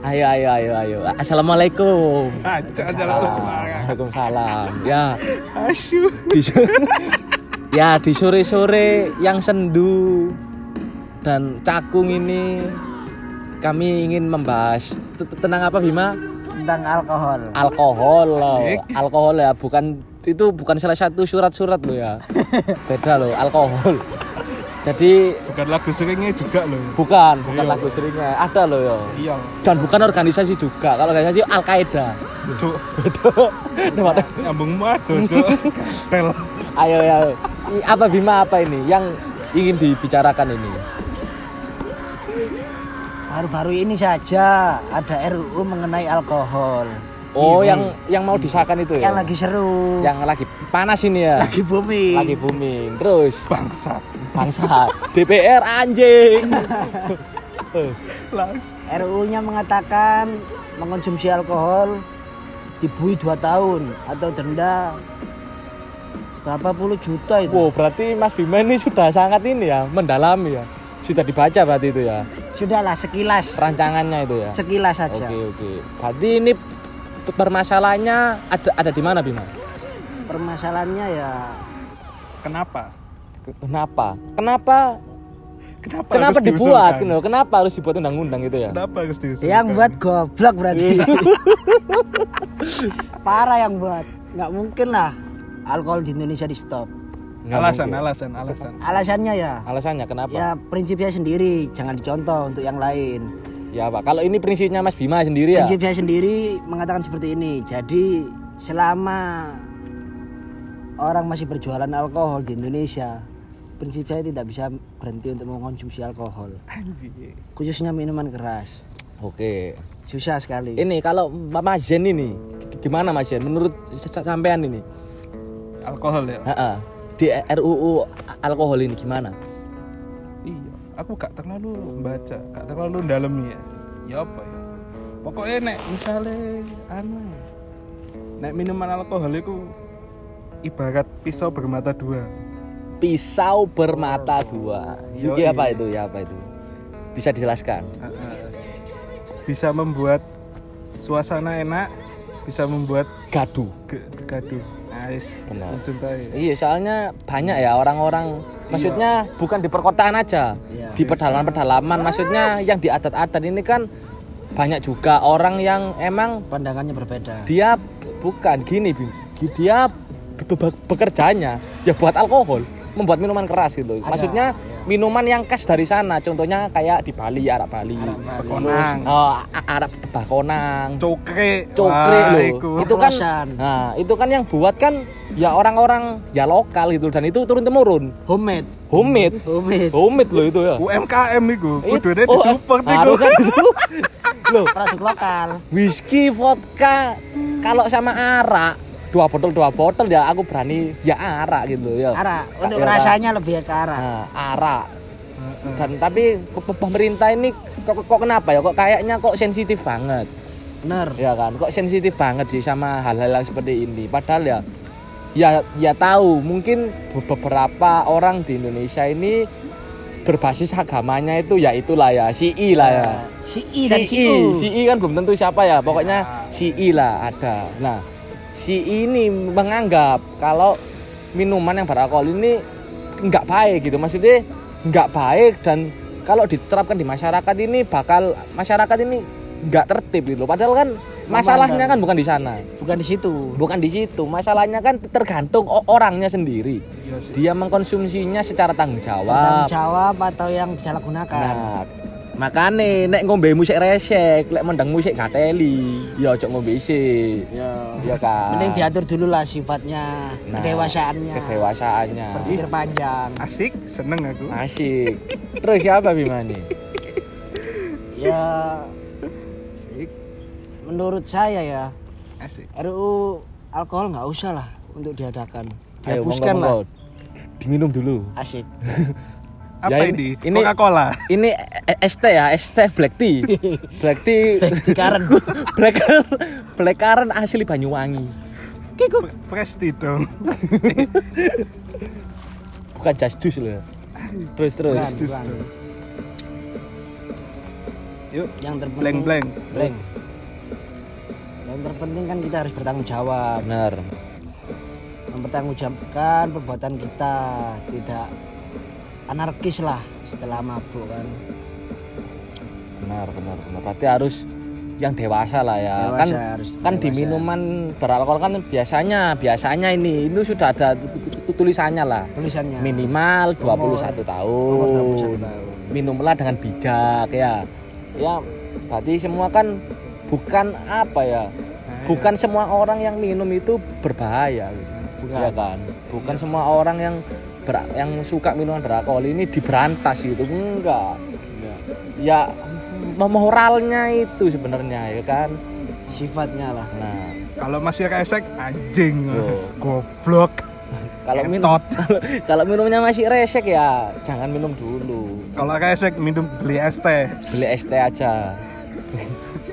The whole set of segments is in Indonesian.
Ayo ayo ayo ayo. Assalamualaikum. Aja lah. Waalaikumsalam. Ya, Asyuh. di ya di sore-sore yang sendu dan cakung ini kami ingin membahas tentang apa Bima? tentang alkohol. Alkohol loh. Asik. Alkohol ya, bukan itu bukan salah satu surat-surat lo ya. Beda loh, alkohol. Jadi Bukan lagu seringnya juga loh. bukan, bukan Iya. lagu seringnya. Ada loh ya. Iya. Dan bukan organisasi juga. Kalau organisasi Al Qaeda. Cuk. Nama- Nyambung madu, Cuk. Tel. ayo ya. Apa Bima apa ini yang ingin dibicarakan ini? Baru-baru ini saja ada RUU mengenai alkohol Oh, yang yang mau disahkan itu ya? yang lagi seru, yang lagi panas ini ya. lagi booming. Lagi booming. Terus Bangsa. Bangsa DPR anjing. Langsung. RUU-nya mengatakan mengonsumsi alkohol dibui 2 tahun atau denda berapa puluh juta itu. Wow, berarti Mas Bima ini sudah sangat ini ya, mendalami ya. Sudah dibaca berarti itu ya. Sudahlah sekilas, Rancangannya itu ya. sekilas Oke, saja. oke. Berarti ini permasalahannya ada ada di mana Bima? Permasalahannya ya Kenapa? Kenapa? Kenapa? Kenapa, Kenapa harus dibuat? diusulkan? gitu? Kenapa harus dibuat undang-undang gitu ya? Kenapa harus diusulkan? yang buat goblok berarti. Parah yang buat. nggak mungkin lah alkohol di Indonesia di stop. Nggak alasan, mungkin. alasan, alasan. Alasannya ya Alasannya kenapa? ya prinsipnya sendiri jangan dicontoh untuk yang lain Ya Pak, kalau ini prinsipnya Mas Bima sendiri ya. prinsip saya sendiri mengatakan seperti ini jadi selama orang masih berjualan alkohol di Indonesia prinsip saya tidak bisa berhenti untuk mengkonsumsi alkohol Anjir. khususnya minuman keras Oke. susah sekali Ini kalau Mas Zen ini gimana Mas Zen menurut sampean ini? Alkohol ya? Ha-ha. Di RUU alkohol ini gimana? Iya. Aku gak terlalu baca, gak terlalu dalemi ya. Ya apa ya? Pokoknya nek misalnya anu nek minuman alkohol itu ibarat pisau bermata dua. Pisau bermata dua. Iya. apa itu? Ya apa itu? Bisa dijelaskan? Bisa membuat suasana enak, bisa membuat Gaduh. gaduh. Nice. Benar. Mencintai. Iya, soalnya banyak ya orang-orang maksudnya bukan di perkotaan aja. Iya. Di pedalaman-pedalaman maksudnya yang di adat-adat ini kan banyak juga orang yang emang pandangannya berbeda dia bukan gini Bim. dia be- be- bekerjanya ya buat alkohol membuat minuman keras gitu. Maksudnya minuman yang khas dari sana contohnya kayak di Bali Arab Bali. Konang. oh, Arab Bakonang Cokre. cokre Wah, loh. Iku. itu kan nah itu kan yang buat kan ya orang-orang ya lokal gitu. Dan itu turun temurun homemade. Homemade. Homemade. Homemade loh itu ya. UMKM iku, It- kudune oh, disupport iku. harusnya disupport. loh. Produk lokal. Whisky vodka kalau sama arak dua botol dua botol ya aku berani ya arak gitu ya. Arak. Untuk Ya, rasanya lebih ke arak. Nah, arak. Dan tapi pe- pe- pemerintah ini kok, kok kenapa ya? Kok kayaknya kok sensitif banget. Bener. Ya kan? Kok sensitif banget sih sama hal-hal yang seperti ini? Padahal ya ya ya tahu mungkin be- beberapa orang di Indonesia ini berbasis agamanya itu ya itulah ya CI lah ya. Si I dan si CI, U. CI kan belum tentu siapa ya, pokoknya CI lah ada. Nah, CI ini menganggap kalau minuman yang beralkohol ini nggak baik gitu, maksudnya nggak baik dan kalau diterapkan di masyarakat ini bakal masyarakat ini nggak tertib gitu. Padahal kan masalahnya kan bukan di sana, bukan di situ bukan di situ. Masalahnya kan tergantung orangnya sendiri. Iya. Dia mengkonsumsinya secara tanggung tanggung jawab. jawab atau yang disalahgunakan Nah, makane nek ngombe musik resek, lek mendang musik gateli, ya ojo ngombe isik. ya Ya kan. mending diatur dulu lah sifatnya Nah, kedewasaannya Kedewasaannya. berpikir panjang Asik, seneng aku. Asik. Terus siapa Bima nih? ya Asik, menurut saya ya asik. RUU alkohol nggak usah lah untuk diadakan Ayo dihapuskan monggo, lah monggo. Diminum dulu. asik Apa Ya, ini? ini- ini- Coca-Cola. Ini ST ya, ST black tea. Black tea. Karen. black black currant asli Banyuwangi. Fre- Fresh tea dong. Bukan just juice loh. Terus terus. Bukan. Jus dong. Yuk. yang terpenting Blank blank. blank yang terpenting kan kita harus bertanggung jawab bener mempertanggungjawabkan perbuatan kita tidak anarkis lah setelah mabuk kan benar benar benar berarti harus yang dewasa lah ya Dewasa, kan harus kan di dewasa. minuman beralkohol kan biasanya biasanya ini itu sudah ada tu- tu- tu- tulisannya lah tulisannya minimal 21 Umur- tahun. umur 21 tahun. Minumlah dengan bijak ya. Ya, berarti semua kan bukan apa ya? Bukan semua orang yang minum itu berbahaya gitu. Bukan. Ya kan? Bukan semua orang yang ber- yang suka minuman beralkohol ini diberantas gitu. Enggak. Ya moralnya itu sebenarnya ya kan. sifatnya lah Nah, Kalau masih resek anjing. Goblok. kalau minum kalau minumnya masih resek ya jangan minum dulu. Kalau resek minum beli es teh. Beli es teh aja.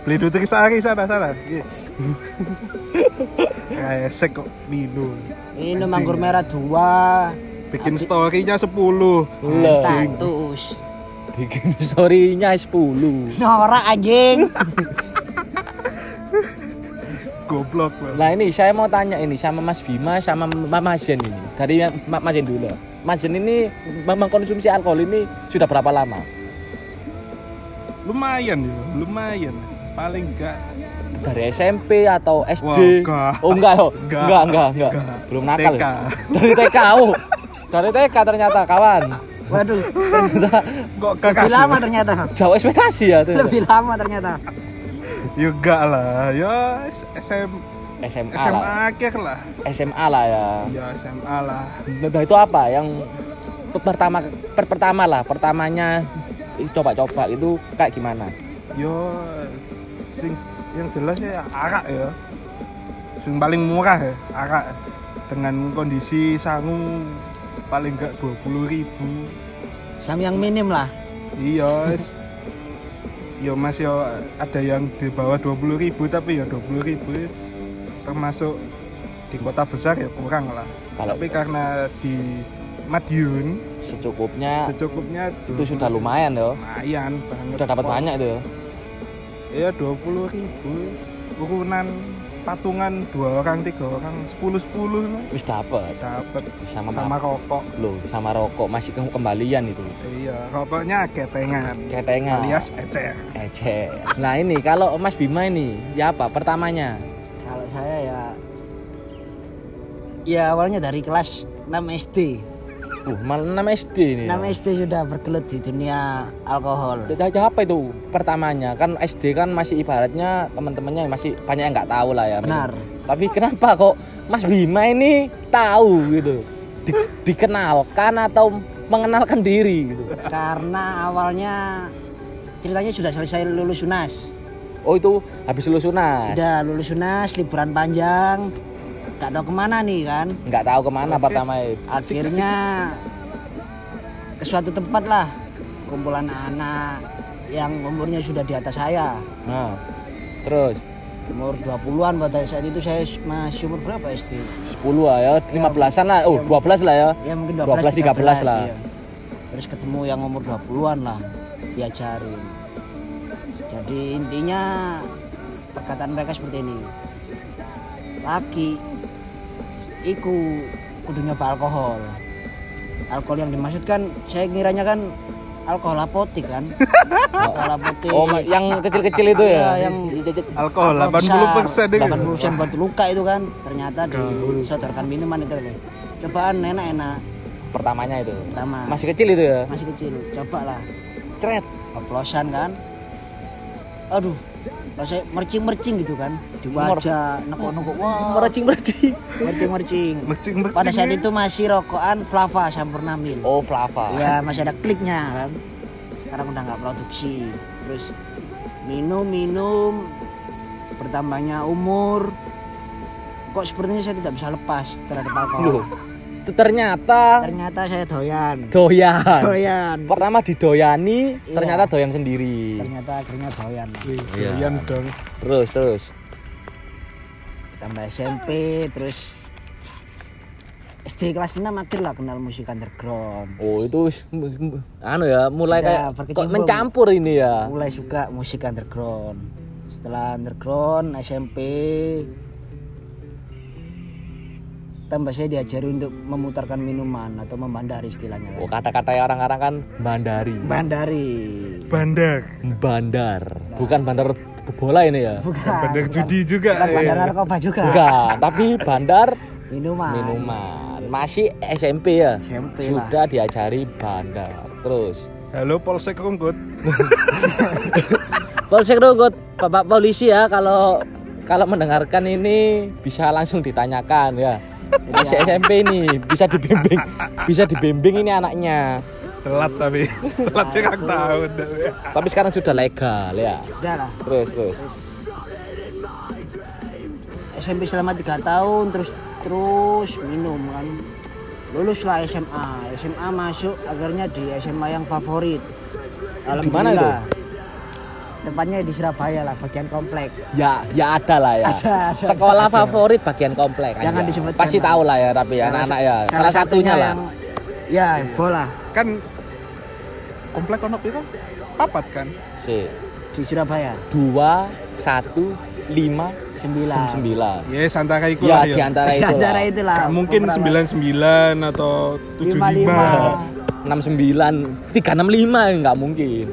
Beli Nutrisari sana sana. Iya. resek kok minum. minum anggur merah dua Bikin story-nya 10. Lah. status bikin story-nya 10 norak anjing Goblok banget. nah ini saya mau tanya ini sama Mas Bima sama Ma- Mas Jen ini dari Mas Jen dulu Mas Jen ini memang konsumsi alkohol ini sudah berapa lama? Lumayan ya, lumayan. Paling enggak dari SMP atau SD? Wah, enggak. oh enggak oh Enggak. enggak enggak enggak, Enggak. belum nakal TK. ya? dari TK oh dari TK ternyata kawan waduh ternyata kok lebih kakak lama ternyata jauh ekspektasi ya ternyata. lebih lama ternyata Ya enggak lah. Ya SM, SMA, SMA lah akhir lah. SMA lah ya Ya SMA lah. Nah itu apa yang per- pertama per- pertama lah pertamanya coba-coba itu kayak gimana? Yo sing yang jelas ya arak ya. Sing paling murah ya, arak. Dengan kondisi sangu paling enggak 20.000 ribu. sam yang minim lah Iya. Yo Mas yo ada yang di bawah 20.000 ribu tapi ya 20.000 ribu termasuk di kota besar ya kurang lah. Kalau Tapi karena di Madiun secukupnya secukupnya itu sudah lumayan ya. lumayan banget. Udah dapat banyak itu ya. Iya 20.000 ribu urunan patungan dua orang tiga orang sepuluh sepuluh Wis dapat dapat sama sama sama rokok lo sama rokok masih ke- kembalian itu. iya rokoknya ketengan Ketengan. alias ecer Ece. Nah ini kalau Mas Bima ini ya apa pertamanya? kalau saya ya ya awalnya dari kelas 6 SD Uh, malah 6 SD ini. 6 SD sudah bergelut di dunia alkohol. Ya, ya apa itu pertamanya? Kan SD kan masih ibaratnya teman-temannya masih banyak yang nggak tahu lah ya. Benar. Tapi kenapa kok Mas Bima ini tahu gitu? Di- dikenalkan atau mengenalkan diri gitu? Karena awalnya ceritanya sudah selesai lulus UNAS. Oh itu habis lulus unas? Udah lulus UNAS liburan panjang gak tahu ke mana nih kan? Nggak tahu ke mana pertama. Itu akhirnya ke suatu tempat lah kumpulan anak yang umurnya sudah di atas saya. Nah terus? Umur 20-an pada saat itu saya masih umur berapa SD 10 lah ya 15an lah. oh 12 lah ya. ya mungkin 12, 12 13 lah. iya. terus ketemu yang umur 20-an lah diajarin jadi intinya perkataan mereka seperti ini. Laki iku kudu nyoba alkohol. Alkohol yang dimaksudkan saya ngiranya kan alkohol apotik kan? Alkohol apotik. Oh yang kecil-kecil itu ya? Iya, yang alkohol alkohol 80 persen deh 80 persen buat luka itu kan. Ternyata disodorkan minuman itu nih cobaan enak-enak. Pertamanya itu? Pertama. Masih kecil itu ya? Masih kecil. Coba lah. Cret. Oplosan kan. Aduh rasanya mercing-mercing gitu kan. Di wajah nekuk-nekuk wah. Mercing-mercing. Mercing mercing pada saat itu masih rokokan Flava Sampurnamil oh flava. Ya masih ada kliknya kan. Sekarang udah nggak produksi. Terus minum-minum bertambahnya umur. Kok sepertinya saya tidak bisa lepas terhadap alkohol ternyata ternyata saya doyan. Doyan. Doyan. Pertama didoyani Iya. ternyata doyan sendiri. Ternyata akhirnya doyan. Wih, Iya. doyan dong. Terus terus. Tambah SMP terus SD kelas 6 akhir lah kenal musik underground. Oh itu anu ya mulai Sudah kayak kok mencampur ini ya. mulai suka musik underground. Setelah underground SMP tambah saya diajari untuk memutarkan minuman atau membandari istilahnya Oh kata-kata orang-orang kan bandari. bandari bandar Bandar, bukan bandar bola ini ya. bukan bandar bukan- judi juga bukan eh. bandar narkoba juga Bukan, tapi bandar minuman minuman. Masih SMP ya. SMP lah. Sudah diajari bandar. Terus halo polsek rungkut Polsek Rungkut, Bapak polisi ya kalau kalau mendengarkan ini bisa langsung ditanyakan ya. Masih SMP ini bisa dibimbing, bisa dibimbing ini anaknya. telat tapi telat pirang tahun Tapi sekarang sudah legal ya. udah lah Terus terus. SMP selama tiga tahun terus terus minum kan lulus lah SMA SMA masuk akhirnya di SMA yang favorit Di mana itu? Tepatnya di Surabaya lah bagian komplek Ya, ya ada lah ya. Ada, ada, Sekolah favorit bagian komplek. Jangan aja. disebutkan Pasti lah. tahu lah ya, tapi ya anak-anak ya. Salah, satunya, lah. yang- ya bola kan komplek ono piro papat kan Si di Surabaya dua satu lima sembilan sembilan. ya antara iku Ya lah di antara itu antara lah. itulah mungkin beberapa. 99 atau 75 enam sembilan tiga enam lima nggak mungkin.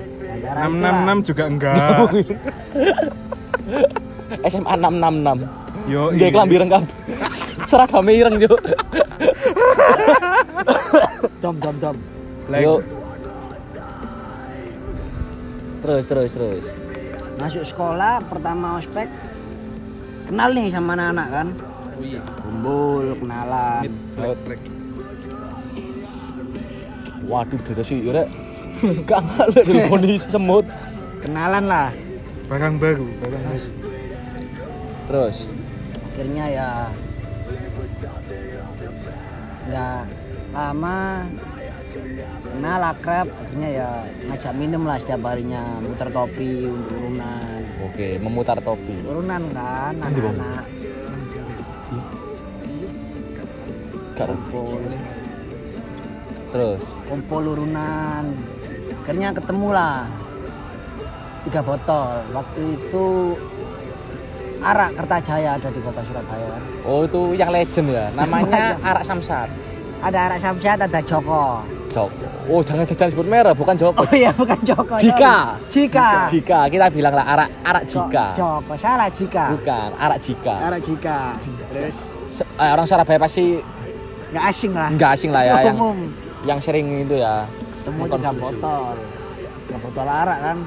Antara itulah. 666 juga enggak. SMA enam enam enam. yo Dia kelambi lengkap. Seragam ireng dom dom dom. Like, Yuk. Terus terus terus. masuk sekolah pertama ospek. Kenal nih sama anak-anak kan? Kumpul kenalan. Waduh, dari si Ira gak ngalir dari kondisi semut. kenalan lah. Barang baru barang baru. Terus, akhirnya ya nggak lama kenal akrab. Akhirnya ya ngajak minum lah setiap harinya muter topi urunan. Oke, memutar topi. urunan kan anak-anak. kumpul. Terus, kumpul urunan akhirnya ketemu lah tiga botol waktu itu arak Kertajaya ada di kota Surabaya oh itu yang legend ya. Namanya Arak Samsat. ada arak Samsat ada Joko Jok. Oh, jangan jangan sebut merah, bukan Joko. oh iya bukan Joko Jika. Jika Jika kita bilang lah arak arak jika. Joko salah Jika Bukan, arak jika. arak Jika terus Se- eh, orang Surabaya pasti nggak asing lah nggak asing lah ya yang umum yang sering itu ya. Temu tiga botol. Tiga botol arak kan?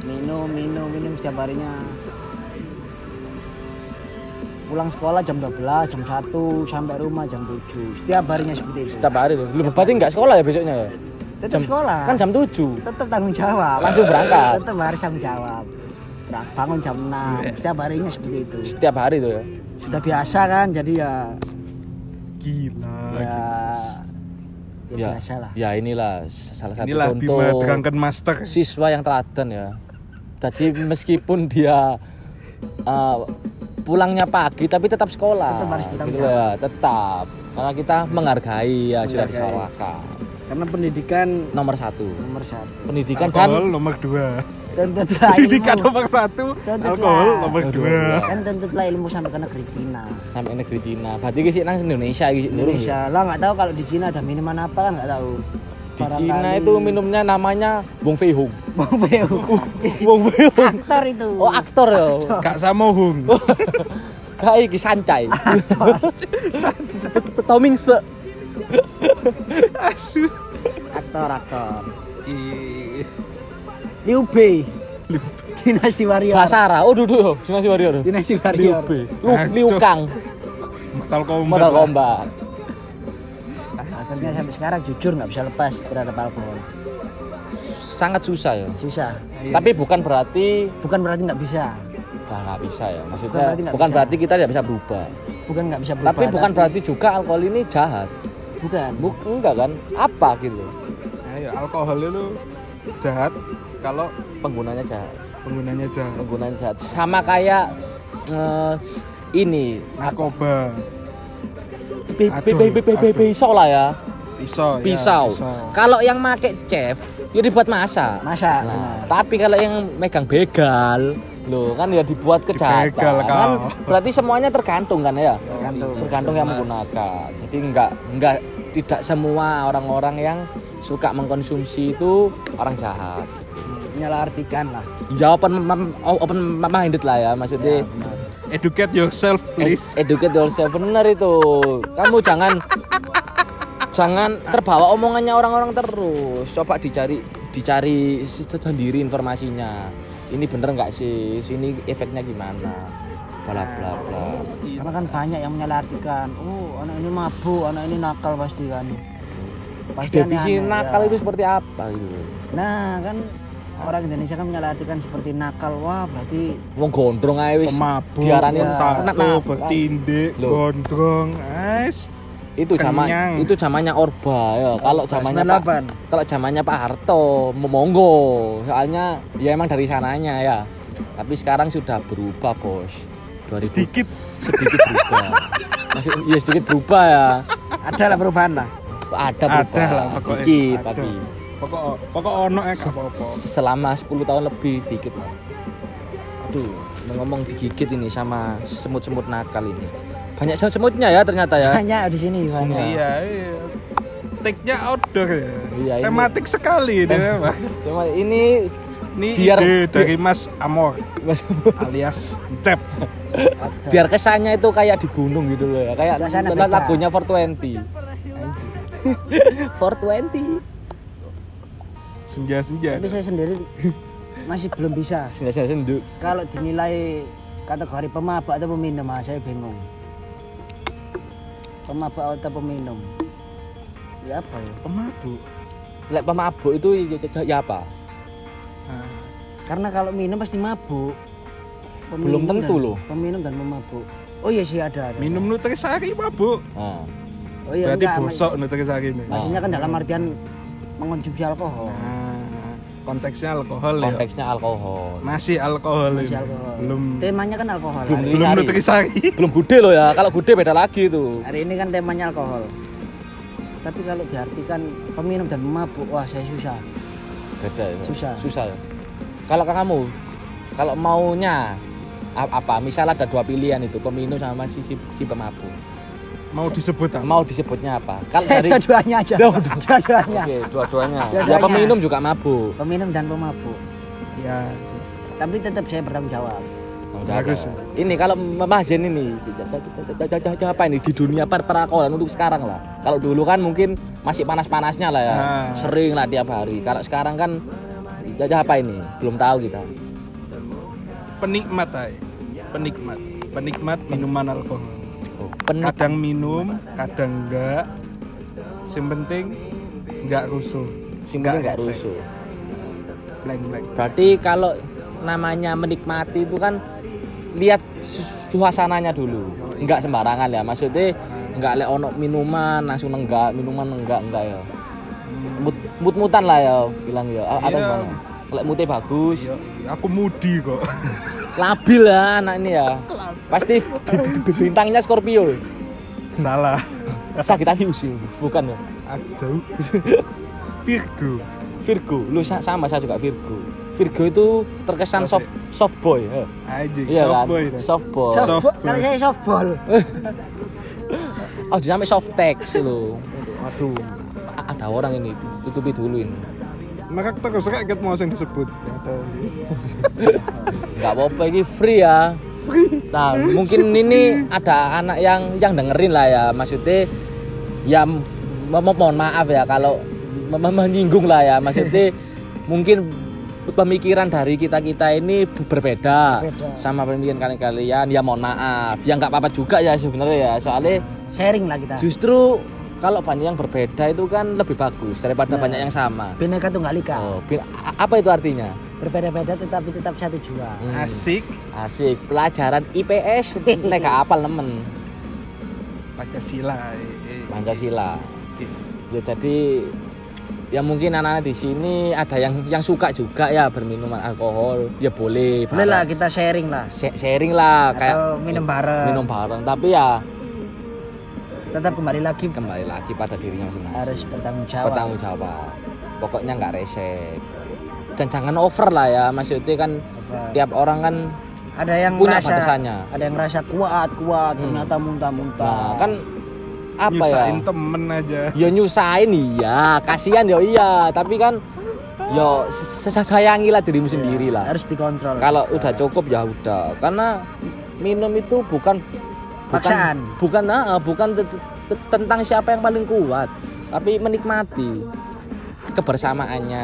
Minum minum minum setiap harinya. Pulang sekolah jam 12 jam 1 sampai rumah jam 7 setiap harinya seperti itu. Setiap hari. Lu berarti nggak sekolah ya besoknya ya? tetap Jam- sekolah. Kan jam 7. tetap tanggung jawab. Langsung berangkat. tetap harus tanggung jawab. Bangun jam 6 setiap harinya seperti itu. Setiap hari tuh ya. sudah biasa kan? Jadi ya gila ya ya, Ya, biasa lah ya inilah salah satu inilah contoh Bima Drunken Master siswa yang teladan ya. Jadi meskipun dia uh, pulangnya pagi tapi tetap sekolah. Tetap harus bertanggung gitu ya, tetap. Karena kita menghargai ya sudah disalahkan. karena pendidikan Nomor satu. nomor satu Pendidikan alkohol dan nomor dua pendidikan ilmu nomor satu Tentu alkohol lah. nomor dua kan tentulah ilmu sampai ke negeri Cina sampai negeri Cina. Berarti sih nang Indonesia ya? Indonesia lah nggak tahu kalau di Cina ada minuman apa kan nggak tahu Di Cina itu minumnya namanya Bong Fei Hung. Bong Feu Bong Fei Hung. aktor itu Oh aktor ya. Kak Samohung Kayak iki sancai. Toming se. asu aktor aktor Ih, Liu Bei Dinasti Warrior Basara. Oh duduk. Dinasti Warrior. Dinasti Liu Warrior Bei. Lu Liu. Kang. Mortal Kombat Mortal. Kombat. akhirnya sampai sekarang jujur nggak bisa lepas terhadap alkohol Sangat susah ya. susah Iya. Tapi bukan berarti bukan berarti nggak bisa Wah nggak bisa ya. Bukan Maksudnya berarti nggak bukan bisa. berarti kita tidak bisa berubah. bukan nggak bisa berubah Tapi bukan berarti juga alkohol ini jahat. bukan Bukan enggak kan? Apa gitu? Ayo, alkohol itu jahat kalau Penggunanya jahat. penggunanya jahat Penggunanya jahat. Sama kayak eh, ini narkoba pi- pi- pi- pi- pi- pi- pisau lah ya Pisau. ya, pisau kalau yang make chef ya dibuat masak Masa Nah, tapi kalau yang megang begal, loh kan ya dibuat kejahatan. Dibegal. Kan berarti semuanya tergantung kan ya? Tergantung. Tergantung yang menggunakan. Jadi enggak enggak tidak semua orang-orang yang suka mengkonsumsi itu orang jahat. Menyalahartikan lah. Ya open mem- open minded lah ya maksudnya. Benar. Educate yourself please. ed- educate yourself bener itu. Kamu jangan jangan terbawa omongannya orang-orang terus. Coba dicari dicari se- sendiri informasinya. Ini bener nggak sih? Sini efeknya gimana? Bla bla bla. Karena kan banyak yang menyalahartikan. Oh, anak ini mabuk, anak ini nakal pasti kan. Pasti Definisi nakal ya. itu seperti apa gitu? Nah, kan orang Indonesia kan menyalahartikan seperti nakal. Wah, berarti Wong gondrong ae wis Pemabuk, diarani ya. tato, bertindik, gondrong, guys. Itu zaman itu zamannya Orba ya. Kalau zamannya Pak 98. kalau zamannya Pak Harto monggo soalnya ya emang dari sananya ya tapi sekarang sudah berubah bos 2000 Sedikit sedikit berubah Maksud, ya sedikit berubah ya Ada lah perubahan lah. ada ada berubah lah pokoknya. dikit Ada. tapi Pokok pokok ono ya gak apa-apa. selama 10 tahun lebih dikit lah aduh ngomong digigit ini sama semut-semut nakal ini banyak semutnya ya ternyata ya Hanya di sini. Sini. Iya, iya. Take-nya outdoor ya. Iya, ini- Tematik sekali ini memang. cuma ini Ini Biar- ide dari Mas Amor Mas, alias Cep. biar kesannya itu kayak di gunung gitu loh ya kayak lagunya 420 420 Senja-senja. Tapi saya sendiri masih belum bisa. sini senduk Kalau dinilai kategori pemabuk atau peminum, ah, saya bingung. Pemabuk atau peminum? Ya apa ya? Pemabuk. lek pemabuk itu ya, ya- ya apa Nah, Karena kalau minum pasti mabuk. Belum tentu dan- loh. Peminum dan pemabuk. Oh iya sih ada. ada. minum nutrisari mabuk. nah, Oh iya Berarti enggak, bosok nutrisari. Maksudnya kan dalam artian mengonsumsi alkohol. Nah, konteksnya alkohol ya. konteksnya alkohol Masih alkohol Masih alkohol. Belum Temanya kan alkohol. Belum Hari, belum Nutrisari. belum gude loh ya kalau gude beda lagi itu hari ini kan temanya alkohol. Tapi kalau diartikan peminum dan pemabuk, wah saya susah. beda ya. Susah. susah ya. kalau kamu kalau maunya apa misal ada dua pilihan itu peminum sama si, si, si pemabuk Mau disebut apa? mau disebutnya apa kalau Saya dari dua-duanya aja. Dua-duanya. Oke, dua-duanya. Ya Dua-duanya. peminum juga mabuk. Peminum dan pemabuk. Ya. Tapi tetap saya bertanggung jawab. Bagus. Ini kalau Mazen ini apa ini di dunia per perakolan untuk sekarang lah. Kalau dulu kan mungkin masih panas-panasnya lah ya. Nah. Sering lah tiap hari. Kalau sekarang kan jajah apa ini? Belum tahu kita. Penikmat ay. Penikmat. Penikmat minuman alkohol. Penik- Kadang minum, kadang enggak. Yang penting enggak rusuh. simpelnya nggak esek. rusuh. Blank blank. Berarti kalau namanya menikmati itu kan lihat su- suasananya dulu. Enggak sembarangan ya. Maksudnya enggak lek ono minuman langsung nenggak, minuman enggak enggak ya. Mut mut-mutan lah ya bilang ya. Atau Iya. gimana? Lek mutnya bagus, Ya, aku mudi kok. labil lah anak ini ya. Pasti bi- bi- bintangnya Scorpio. Salah. Sagittarius ya, bukan ya. Ah, Jauh. Virgo. Virgo, lu sa- sama saya juga Virgo. Virgo itu terkesan soft soft boy. ya. Anjing, Iya soft kan? boy. Soft boy. Soft boy. Kalau saya softball. Oh, sampai soft text lo. Aduh, ada orang ini tutupi dulu ini. Maka terus rakyat mau yang disebut. Ya. Nggak apa-apa ini free ya. Nah, mungkin ini ada anak yang yang dengerin lah ya. Maksudnya ya mo- mohon maaf ya kalau me- me- menyinggung lah ya. Maksudnya mungkin pemikiran dari kita kita ini berbeda, Berbeda. sama pemikiran kalian kalian ya mohon maaf ya nggak apa-apa juga ya sebenarnya ya soalnya Sharing lah kita. justru kalau banyak yang berbeda itu kan lebih bagus daripada Nah. banyak yang sama Bineka Tunggal Ika. oh, bin- apa itu artinya Berbeda-beda tetapi tetap satu jua. Hmm, Asik. asik. Pelajaran IPS nek gak apal nemen. Pancasila. eh, eh. Pancasila. Ya jadi ya mungkin anak-anak di sini ada yang yang suka juga ya berminuman alkohol. Ya boleh Boleh lah kita sharing lah. Sh- sharing lah kayak Atau minum bareng. minum bareng. Tapi ya tetap kembali lagi. kembali lagi pada dirinya masing-masing. Harus bertanggung jawab. Bertanggung jawab. Pokoknya nggak resek dan jangan over lah ya. Maksudnya kan Over. tiap orang kan ada yang punya merasa batasannya. ada yang merasa kuat kuat Hmm. ternyata muntah-muntah. Nah kan apa Nyusahin ya temen aja. Ya nyusahin iya. Kasihan ya iya. Tapi kan s- sayangilah dirimu sendiri lah. harus dikontrol. Kalau udah cukup ya udah. Karena minum itu bukan bukan Paksaan. bukan bukan te- te- tentang siapa yang paling kuat. Tapi menikmati kebersamaannya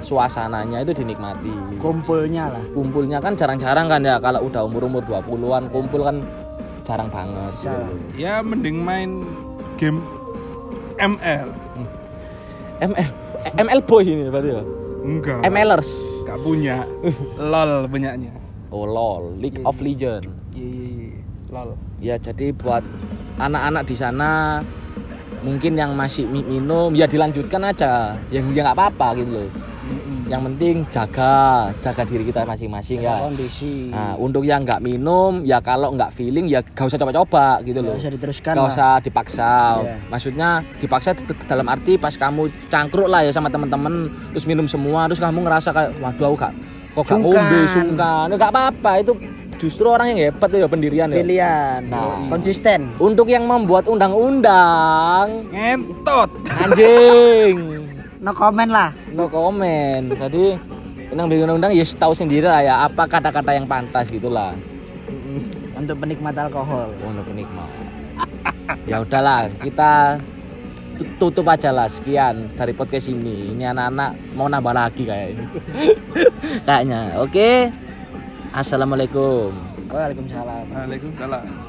suasananya itu dinikmati. Kumpulnya lah. Kumpulnya kan jarang-jarang kan ya kalau udah umur-umur 20-an kumpul kan jarang banget gitu. Loh. ya mending main game ML ML ML boy ini berarti ya? Enggak. MLers Gak punya. Lol punyanya. Oh lol. League of Legend iya iya iya. Lol. Ya jadi buat anak-anak di sana mungkin yang masih mi- minum ya dilanjutkan aja. Yang ya nggak apa-apa gitu loh. Yang penting jaga jaga diri kita masing-masing ya. Kondisi. Nah untuk yang nggak minum ya kalau nggak feeling ya gak usah coba-coba gitu nggak loh usah diteruskan gak lah. usah dipaksa. Iya. maksudnya dipaksa dalam arti pas kamu cangkruk lah ya sama temen-temen terus minum semua terus kamu ngerasa kayak waduh aku gak kok gak Sungkan. ngombe sungkan. Ya, gak apa-apa itu justru orang yang hebat ya pendirian ya. Pilihan. Nah. konsisten. untuk yang membuat undang-undang ngentot. anjing. No comment lah. No comment. Jadi yang bikin undang ya tahu sendiri lah ya apa kata-kata yang pantas gitulah. Untuk penikmat alkohol. Untuk penikmat. Ya udahlah kita tu- tutup aja lah sekian dari podcast ini. Ini anak-anak mau nambah lagi kayaknya. Kayaknya. Oke assalamualaikum. Waalaikumsalam. Waalaikumsalam